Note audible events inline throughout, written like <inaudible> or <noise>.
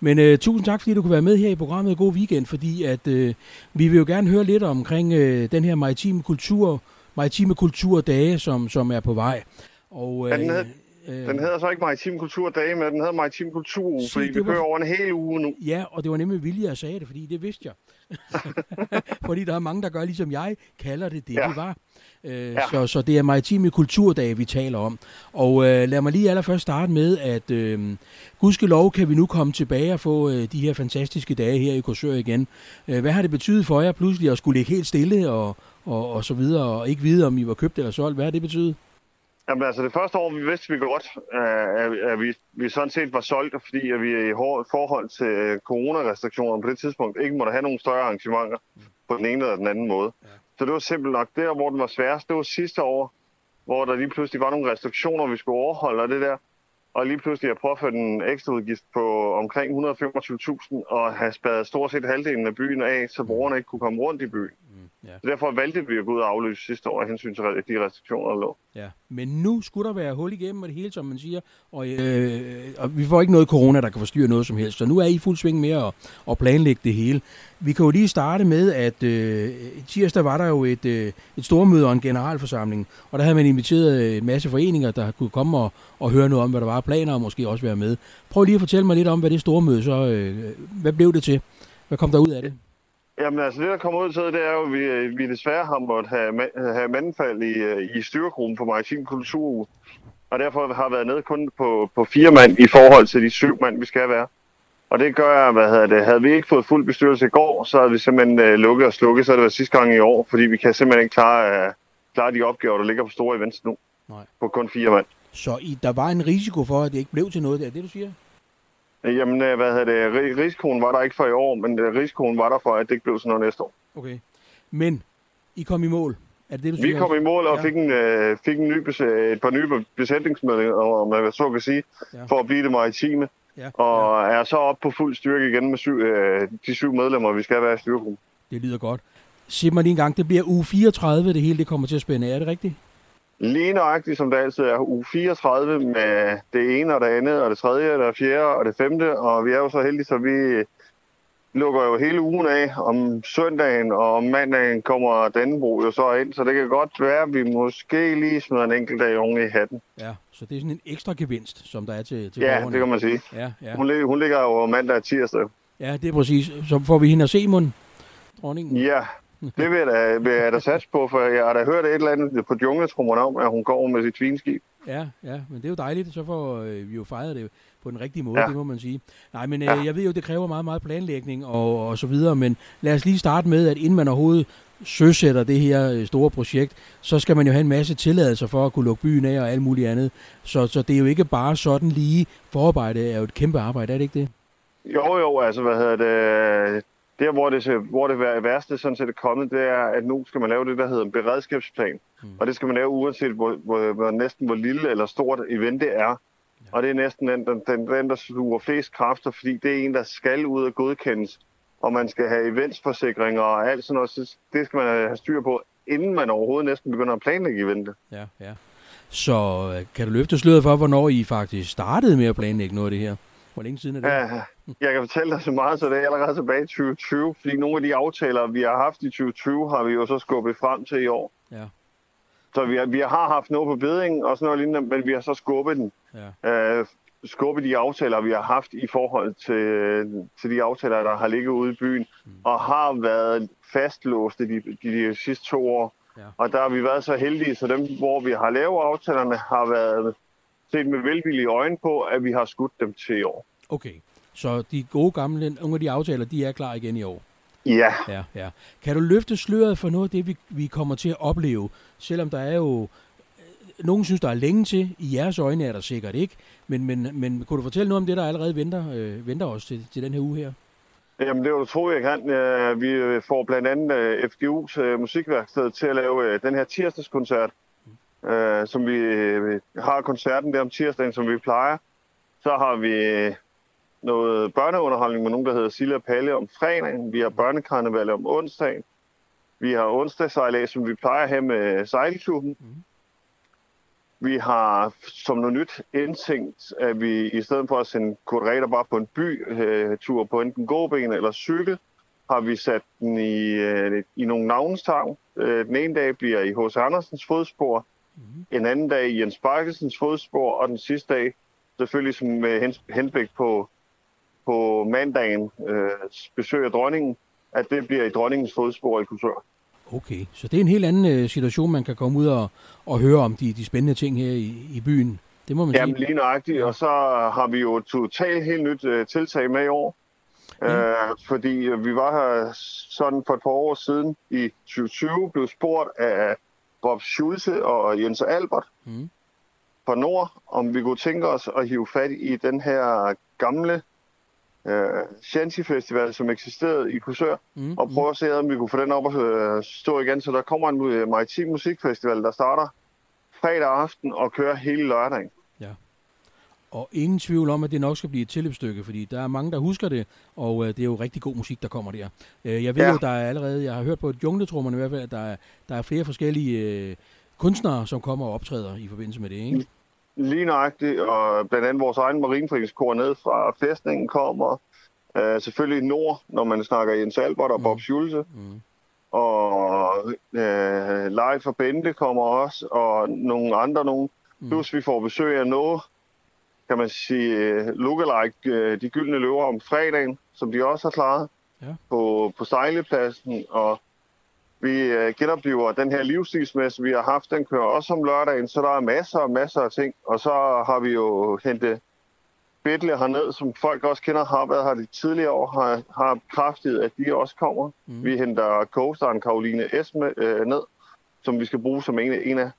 Men øh, tusind tak, fordi du kunne være med her i programmet God Weekend, fordi at øh, vi vil jo gerne høre lidt omkring øh, den her maritime kultur, maritime kulturdage, som, som er på vej. Og, øh, den, hedder, øh, den hedder så ikke Maritim Kulturdage, men den hedder Maritim Kulturuge, fordi vi kører over en hel uge nu. Ja, og det var nemlig vilje, jeg sagde det, fordi det vidste jeg. <laughs> fordi der er mange, der gør ligesom jeg, kalder det det, ja. det var. Øh, ja. så, så det er maritime kulturdage, vi taler om. Og øh, lad mig lige allerførst starte med, at øh, gudskelov kan vi nu komme tilbage og få øh, de her fantastiske dage her i Korsør igen. Øh, hvad har det betydet for jer pludselig at skulle ligge helt stille og, og, og så videre, og ikke vide, om I var købt eller solgt? Hvad har det betydet? Jamen altså det første år, vi vidste vi godt, at, at vi, vi sådan set var solgt, fordi at vi i forhold til coronarestriktionerne på det tidspunkt ikke måtte have nogen større arrangementer på den ene eller den anden måde. Ja. Så det var simpelt nok der, hvor den var sværest. Det var sidste år, hvor der lige pludselig var nogle restriktioner, vi skulle overholde, og det der. Og lige pludselig har påført en ekstra udgift på omkring 125.000 og have spadet stort set halvdelen af byen af, så borgerne ikke kunne komme rundt i byen. Ja. Så derfor valgte vi at gå ud og afløse sidste år af hensyn til de restriktioner, der lå. Ja, men nu skulle der være hul igennem og det hele, som man siger, og, øh, og vi får ikke noget corona, der kan forstyrre noget som helst, så nu er I fuld sving med at, at planlægge det hele. Vi kan jo lige starte med, at øh, tirsdag var der jo et, øh, et stormøde og en generalforsamling, og der havde man inviteret en masse foreninger, der kunne komme og, og høre noget om, hvad der var planer, og måske også være med. Prøv lige at fortælle mig lidt om, hvad det stormøde så, øh, hvad blev det til? Hvad kom der ud af det? Jamen altså, det der kommer ud til, det er jo, at vi, vi desværre har måttet have, have mandfald i, øh, i styrgruppen på Maritim Kultur. Og derfor har været nede kun på, på fire mand i forhold til de syv mand, vi skal være. Og det gør, hvad hedder det, havde vi ikke fået fuld bestyrelse i går, så havde vi simpelthen uh, lukket og slukket, så det var sidste gang i år, fordi vi kan simpelthen ikke klare, uh, klare de opgaver, der ligger på store events nu. Nej. På kun fire mand. Så I, der var en risiko for, at det ikke blev til noget, det er det, du siger? Jamen, øh, hvad hedder det, risikoen var der ikke for i år, men øh, risikoen var der for, at det ikke blev sådan noget næste år. Okay. Men I kom i mål? Er det det, du Vi kom i mål og ja. fik, en, uh, fik en ny et par nye besætningsmeldinger, om man så kan sige, ja. for at blive det maritime. Ja. Og ja. er så op på fuld styrke igen med syv, de syv medlemmer, vi skal være i styrgruppen. Det lyder godt. Sig mig lige en gang, det bliver uge 34, det hele det kommer til at spænde. Er det rigtigt? Lige nøjagtigt, som det altid er, uge 34 med det ene og det andet, og det tredje, og det fjerde, og det femte. Og vi er jo så heldige, så vi lukker jo hele ugen af. Om søndagen og om mandagen kommer Dannebro jo så ind, så det kan godt være, at vi måske lige smider en enkelt dag unge i hatten. Ja, så det er sådan en ekstra gevinst, som der er til, til Ja, borgerne. det kan man sige. Ja, ja. Hun, hun ligger jo mandag og tirsdag. Ja, det er præcis. Så får vi hende at se, Mund, dronningen. Ja, det vil jeg da, vil jeg da satse på, for jeg har da hørt et eller andet på jungletrummerne om, at hun går med sit svinskib. Ja, ja, men det er jo dejligt, så får øh, vi jo fejret det på den rigtige måde, ja. det må man sige. Nej, men øh, ja. jeg ved jo, det kræver meget, meget planlægning og, og så videre, men lad os lige starte med, at inden man overhovedet søsætter det her øh, store projekt, så skal man jo have en masse tilladelser for at kunne lukke byen af og alt muligt andet. Så, så det er jo ikke bare sådan lige forarbejde er jo et kæmpe arbejde, er det ikke det? Jo, jo, altså hvad hedder det, der, hvor det, hvor det værste sådan set er kommet, det er, at nu skal man lave det, der hedder en beredskabsplan. Mm. Og det skal man lave uanset, hvor, hvor, hvor, næsten hvor lille eller stort event det er. Ja. Og det er næsten den, den, den, den, der sluger flest kræfter, fordi det er en, der skal ud og godkendes. Og man skal have eventsforsikringer og alt sådan noget. Så det skal man have styr på, inden man overhovedet næsten begynder at planlægge eventet. Ja, ja. Så øh, kan du løfte sløret for, hvornår I faktisk startede med at planlægge noget af det her? Hvor længe siden er det? Ja, jeg kan fortælle dig så meget, så det er allerede tilbage i 2020, fordi nogle af de aftaler, vi har haft i 2020, har vi jo så skubbet frem til i år. Ja. Så vi har, vi har haft noget på beding og sådan noget lignende, men vi har så skubbet den. Ja. Uh, skubbet de aftaler, vi har haft i forhold til, til de aftaler, der har ligget ude i byen, mm. og har været fastlåste de, de, de sidste to år. Ja. Og der har vi været så heldige, så dem, hvor vi har lavet aftalerne, har været set med velvillige øjne på, at vi har skudt dem til i år. Okay, så de gode gamle, nogle af de aftaler, de er klar igen i år? Ja. ja, ja. Kan du løfte sløret for noget af det, vi, vi kommer til at opleve, selvom der er jo øh, nogen synes, der er længe til. I jeres øjne er der sikkert ikke. Men, men, men kunne du fortælle noget om det, der allerede venter, øh, venter os til, til den her uge her? Jamen, det var du tro, jeg kan. Vi får blandt andet øh, FGU's øh, musikværksted til at lave den her tirsdagskoncert, øh, som vi øh, har koncerten der om tirsdagen, som vi plejer. Så har vi noget børneunderholdning med nogen, der hedder Silla Palle om fredagen. Vi har børnekarneval om onsdagen. Vi har onsdagssejlads, som vi plejer at have med sejlklubben. Mm. Vi har som noget nyt indtænkt, at vi i stedet for at sende Kurt bare på en bytur på enten gåben eller cykel, har vi sat den i, øh, i nogle navnstavn. Øh, den ene dag bliver i H.C. Andersens fodspor, mm. en anden dag i Jens Bakkesens fodspor, og den sidste dag selvfølgelig som med henblik på, på mandagen øh, besøg af dronningen, at det bliver i dronningens fodspor i Kultur. Okay, så det er en helt anden øh, situation, man kan komme ud og, og høre om de, de spændende ting her i, i byen. Det må man Jamen, sige. lige nøjagtigt, og så har vi jo totalt helt nyt øh, tiltag med i år. Ja. Øh, fordi vi var her sådan for et par år siden i 2020, blev spurgt af Bob Schulze og Jens Albert mm. fra Nord, om vi kunne tænke os at hive fat i den her gamle øh, Shanty Festival, som eksisterede i Kursør, mm, og prøve mm. at se, om vi kunne få den op og øh, stå igen. Så der kommer en uh, maritim musikfestival, der starter fredag aften og kører hele lørdagen. Ja. Og ingen tvivl om, at det nok skal blive et tilløbsstykke, fordi der er mange, der husker det, og øh, det er jo rigtig god musik, der kommer der. Øh, jeg ved ja. jo, der er allerede, jeg har hørt på jungletrummerne i hvert fald, at der er, der er flere forskellige øh, kunstnere, som kommer og optræder i forbindelse med det, ikke? Lige nøjagtigt, og blandt andet vores egen marineforeningskor ned fra fæstningen kommer. Uh, selvfølgelig Nord, når man snakker Jens Albert og mm. Bob Schulze. Mm. Og uh, Leif og Bente kommer også, og nogle andre nogen. Mm. Plus vi får besøg af noget, kan man sige, lookalike, uh, de gyldne løver om fredagen, som de også har klaret ja. på, på sejlepladsen. Og vi øh, genoplever den her livsstilsmesse, vi har haft. Den kører også om lørdagen, så der er masser og masser af ting. Og så har vi jo hentet Bedle herned, som folk også kender, har været her de tidligere år, har, har kraftigt, at de også kommer. Mm. Vi henter coasteren Karoline S. Med, øh, ned, som vi skal bruge som en, en af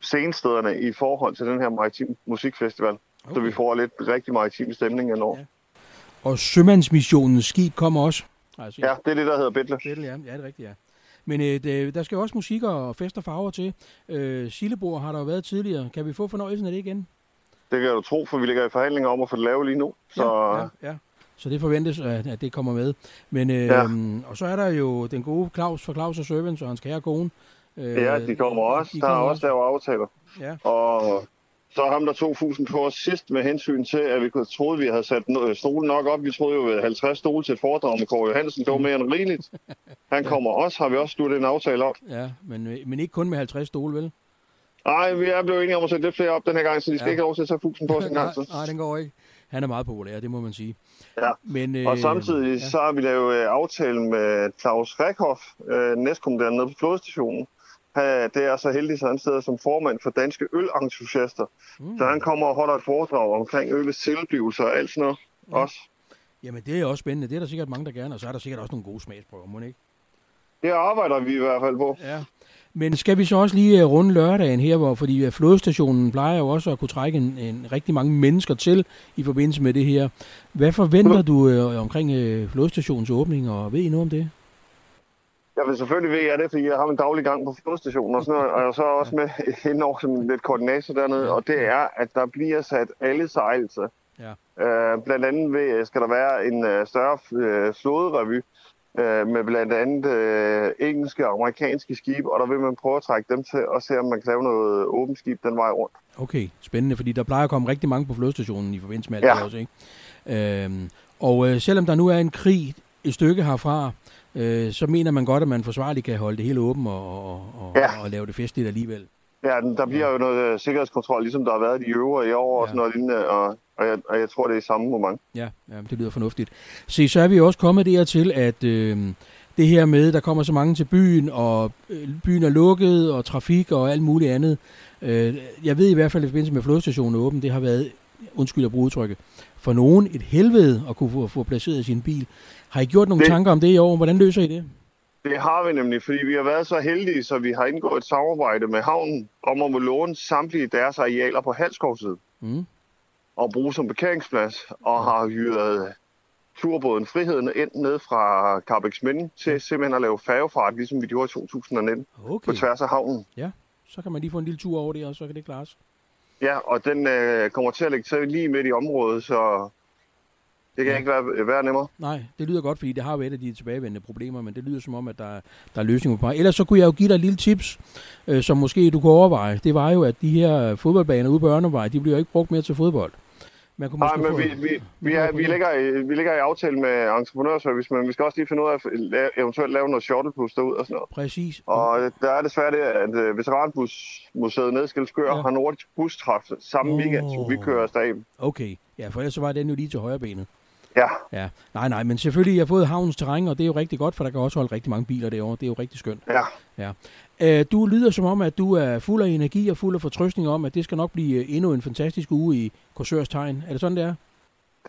scenestederne i forhold til den her maritim musikfestival. Okay. Så vi får lidt rigtig maritim stemning endnu. Ja. Og Sømandsmissionens skib kommer også? Altså, ja. ja, det er det, der hedder Bedle. Bedle, ja. Ja, det er rigtigt, ja. Men øh, det, der skal jo også musik og fest og farver til. Øh, Sillebord har der jo været tidligere. Kan vi få fornøjelsen af det igen? Det kan du tro, for vi ligger i forhandlinger om at få det lavet lige nu. Så... Ja, ja, ja. Så det forventes, at, at det kommer med. Men, øh, ja. Og så er der jo den gode Claus fra Claus og Servants og hans kære kone. Øh, ja, de kommer også. De der kommer er også lavet aftaler. Ja. Og så ham, der tog fusen på os sidst med hensyn til, at vi troede, vi havde sat stolen nok op. Vi troede jo, at 50 stole til et foredrag med Kåre Johansen. Det var mere end rigeligt. Han kommer også, har vi også sluttet en aftale op. Ja, men, men ikke kun med 50 stole, vel? Nej, vi er blevet enige om at sætte lidt flere op den her gang, så de skal ja. ikke have lov til at tage fusen på sin gang. Nej, <laughs> nej, den går ikke. Han er meget populær, det må man sige. Ja, men, øh, og samtidig ja. så har vi lavet øh, aftalen med Claus Rekhoff, øh, næstkommanderende nede på flådestationen, det er så heldig, så han sidder som formand for Danske Ølentusiaster. Mm. Så han kommer og holder et foredrag omkring ølets tilblivelse og alt sådan noget ja. også. Jamen, det er også spændende. Det er der sikkert mange, der gerne, og så er der sikkert også nogle gode smagsprøver, må ikke? Det arbejder vi i hvert fald på. Ja. Men skal vi så også lige øh, runde lørdagen her, hvor, fordi øh, flådestationen plejer jo også at kunne trække en, en rigtig mange mennesker til i forbindelse med det her. Hvad forventer du øh, omkring øh, flådestationens åbning, og ved I noget om det? Jeg vil selvfølgelig ved jeg det, fordi jeg har en daglig gang på flodstationen og sådan noget, og jeg er så også med <laughs> indover som lidt koordinator dernede, og det er, at der bliver sat alle sejlelser. Ja. Øh, blandt andet ved, skal der være en uh, større uh, flåderevy uh, med blandt andet uh, engelske og amerikanske skibe, og der vil man prøve at trække dem til og se, om man kan lave noget åbent skib den vej rundt. Okay, spændende, fordi der plejer at komme rigtig mange på flodstationen i forbindelse med alt ja. det også, ikke? Øhm, og uh, selvom der nu er en krig et stykke herfra, øh, så mener man godt, at man forsvarligt kan holde det hele åbent og, og, ja. og lave det festligt alligevel. Ja, der bliver ja. jo noget uh, sikkerhedskontrol, ligesom der har været i øvrige i år ja. og sådan noget lignende, og, og, jeg, og jeg tror, det er i samme moment. Ja, ja det lyder fornuftigt. Se, så er vi også kommet dertil, at øh, det her med, der kommer så mange til byen, og øh, byen er lukket, og trafik og alt muligt andet. Øh, jeg ved i hvert fald, at i forbindelse med flodstationen åben, det har været, undskyld at bruge udtrykket, for nogen et helvede at kunne få, få placeret sin bil. Har I gjort nogle det, tanker om det i år? Hvordan løser I det? Det har vi nemlig, fordi vi har været så heldige, så vi har indgået et samarbejde med havnen om at må låne samtlige deres arealer på Halskovsiden. Mm. Og bruge som parkeringsplads, og har hyret turbåden Friheden ind ned fra Carbex Minde til simpelthen at lave færgefart, ligesom vi gjorde i 2019, okay. på tværs af havnen. Ja, så kan man lige få en lille tur over det, og så kan det klares. Ja, og den øh, kommer til at lægge sig lige midt i området, så Det kan Ja. ikke være, være nemmere. Nej, det lyder godt, fordi det har jo et af de tilbagevendende problemer, men det lyder som om, at der, der er løsninger på vej. Ellers så kunne jeg jo give dig et lille tips, øh, som måske du kunne overveje. Det var jo, at de her fodboldbaner ude på Ørnevej, de bliver jo ikke brugt mere til fodbold. Man kunne Nej, men få- vi, vi, vi, er, vi, ligger i, vi ligger i aftale med entreprenørservice, men vi skal også lige finde ud af at eventuelt lave noget shuttlebus derud og sådan noget. Præcis. Og der er desværre det, at uh, Veteranbusmuseet Nedskildskør Ja. ja. har nordisk bustræf samme oh. weekend, som vi kører afsted. Okay, ja, for ellers så var den jo lige til højre benet. Ja, Ja, nej, nej, men selvfølgelig, jeg har fået havnens terræn, og det er jo rigtig godt, for der kan også holde rigtig mange biler derovre. Det er jo rigtig skønt. ja. Øh, du lyder som om, at du er fuld af energi og fuld af fortrøstning om, at det skal nok blive øh, endnu en fantastisk uge i Korsørs tegn. Er det sådan, det er?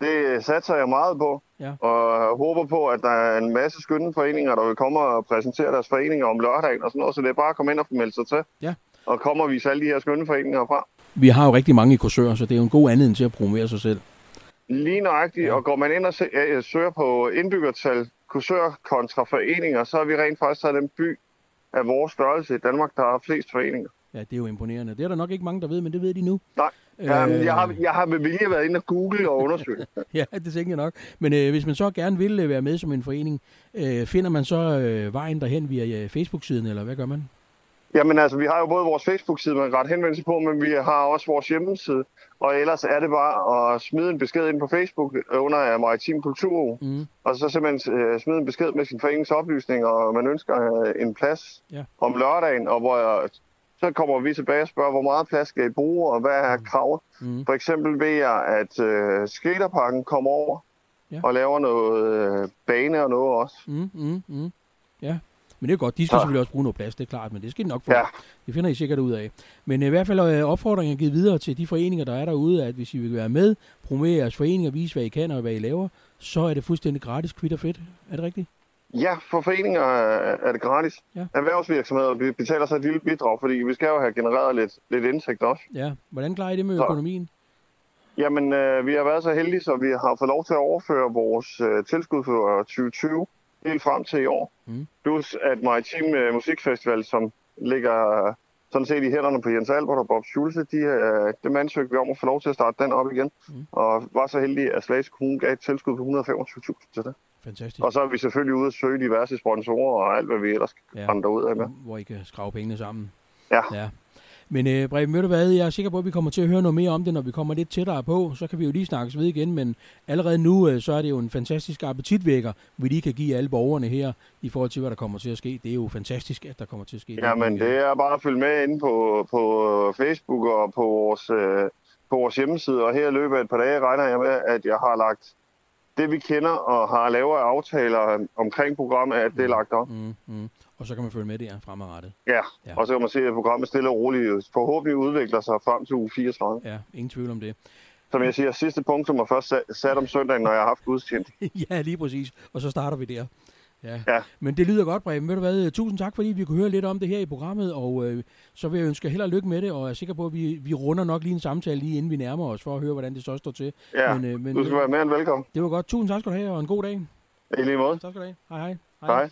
Det satser jeg meget på, Ja. og håber på, at der er en masse skønne foreninger, der vil komme og præsentere deres foreninger om lørdagen og sådan noget, så det er bare at komme ind og få meldt sig til. Ja. Og komme og vise alle de her skønne foreninger fra. Vi har jo rigtig mange i Korsør, så det er jo en god anledning til at promovere sig selv. Lige nøjagtigt, Ja. og går man ind og øh, søger på indbyggertal, kursør kontra foreninger, så er vi rent faktisk så den by af vores størrelse i Danmark, der har flest foreninger. Ja, det er jo imponerende. Det er der nok ikke mange, der ved, men det ved de nu. Nej, Øh, Jamen, jeg, har, jeg har med vilje været inde og google og undersøge. <laughs> Ja, det tænker jeg nok. Men øh, hvis man så gerne vil øh, være med som en forening, øh, finder man så øh, vejen derhen via øh, Facebook-siden, eller hvad gør man? Jamen altså, vi har jo både vores Facebook-side, man kan rette henvendelse på, men vi har også vores hjemmeside. Og ellers er det bare at smide en besked ind på Facebook under Maritim Kultur, Mm. og så simpelthen øh, smide en besked med sin forenings oplysninger, og man ønsker øh, en plads Ja. om lørdagen, og hvor jeg, så kommer vi tilbage og spørger, hvor meget plads skal I bruge, og hvad er kravet? Mm. For eksempel ved jeg, at øh, skaterparken kommer over Ja. og laver noget øh, bane og noget også. Mm, mm, mm. Ja, men det er godt. De skal Så- selvfølgelig også bruge noget plads, det er klart, men det skal de nok få. Ja, Det finder I sikkert ud af. Men øh, i hvert fald øh, opfordringen er givet videre til de foreninger, der er derude, at hvis I vil være med, promovere jeres forening og vise, hvad I kan og hvad I laver, så er det fuldstændig gratis, kvitt og fedt. Er det rigtigt? ja for foreninger er det gratis. Ja. Erhvervsvirksomheder vi betaler så et lille bidrag, fordi vi skal jo have genereret lidt, lidt indsigt også. Ja. Hvordan klarer I det med Så- økonomien? Jamen, øh, vi har været så heldige, så vi har fået lov til at overføre vores øh, tilskud for 2020 helt frem til i år. Mm. Plus at Maritim øh, Musikfestival, som ligger øh, sådan set i hænderne på Jens Albert og Bob Schulze, de, øh, dem ansøgte vi om at få lov til at starte den op igen. Mm. Og var så heldige, at Slagelse Kommune gav et tilskud på 125.000 til det. Fantastisk. Og så er vi selvfølgelig ude at søge diverse sponsorer og alt, hvad vi ellers kan ja. ud af med. Hvor I kan skrave pengene sammen. Ja. ja. Men øh, Breben, ved du hvad, jeg er sikker på, at vi kommer til at høre noget mere om det, når vi kommer lidt tættere på. Så kan vi jo lige snakkes ved igen, men allerede nu, øh, så er det jo en fantastisk appetitvækker, vi lige kan give alle borgerne her, i forhold til, hvad der kommer til at ske. Det er jo fantastisk, at der kommer til at ske. Jamen, det er bare at følge med inde på, på Facebook og på vores, øh, på vores hjemmeside. Og her i løbet af et par dage regner jeg med, at jeg har lagt det, vi kender, og har lavet aftaler omkring programmet, at det er lagt op. Mm, mm. Og så kan man følge med der fremadrettet. Ja, Ja. og så kan man se, at programmet stille og roligt forhåbentlig udvikler sig frem til uge 34. Ja, ingen tvivl om det. Som jeg siger, sidste punktum er først sat- om søndagen, når jeg har haft gudstjeneste. <laughs> ja, lige præcis. Og så starter vi der. Ja. Ja. Men det lyder godt, Breben. Ved du hvad? Tusind tak, fordi vi kunne høre lidt om det her i programmet, og øh, så vil jeg ønske held og lykke med det, og jeg er sikker på, at vi, vi runder nok lige en samtale, lige inden vi nærmer os, for at høre, hvordan det så står til. Ja, Men, øh, men du skal være mere end velkommen. det var godt. Tusind tak skal du have, og en god dag. I lige måde. Tak skal du have. Hej hej. Hej.